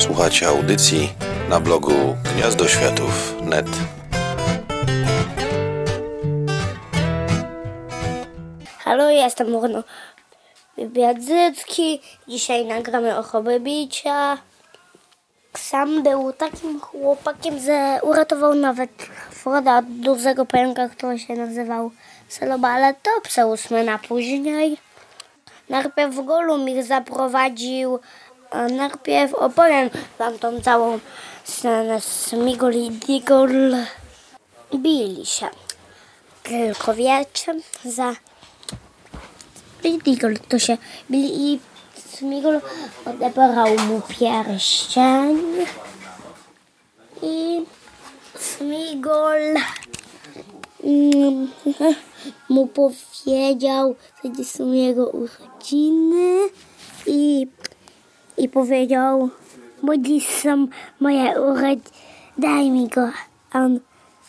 Słuchacie audycji na blogu gniazdoświatów.net. Halo, jestem Bruno Biadzycki. Dzisiaj nagramy ochobę bicia. Sam był takim chłopakiem, że uratował nawet Froda od dużego pająka, który się nazywał Seloba, ale to przełóżmy na później. Najpierw Golum ich zaprowadził. A Najpierw opowiem wam tą całą scenę. Smigol i Digol bili się. Tylko wiecie, za Digol to się bili i Smigol odebrał mu pierścień i Smigol mm, mu powiedział, że są jego urodziny i, i powiedział, bo dziś są moje urodziny, daj mi go. A on,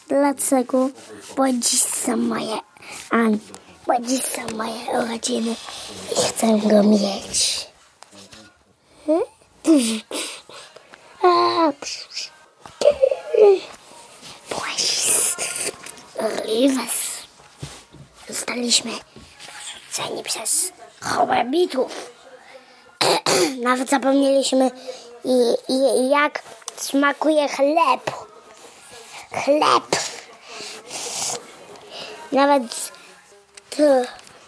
dlaczego? Bo dziś są moje, a on, bo dziś są moje urodziny i chcę go mieć. Hmm? A, Rivas. Zostaliśmy porzuceni przez chorobitów. Nawet zapomnieliśmy i, i, jak smakuje chleb. Chleb. Nawet to,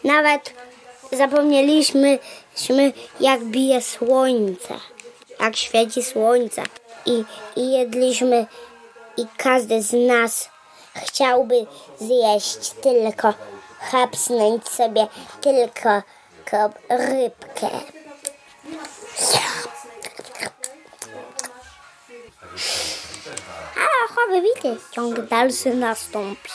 nawet zapomnieliśmy śmy, jak bije słońce. Jak świeci słońce. I, i jedliśmy i każdy z nas chciałby zjeść tylko, chapsnąć sobie tylko ko- rybkę. A chowy wity, ciąg dalszy nastąpi.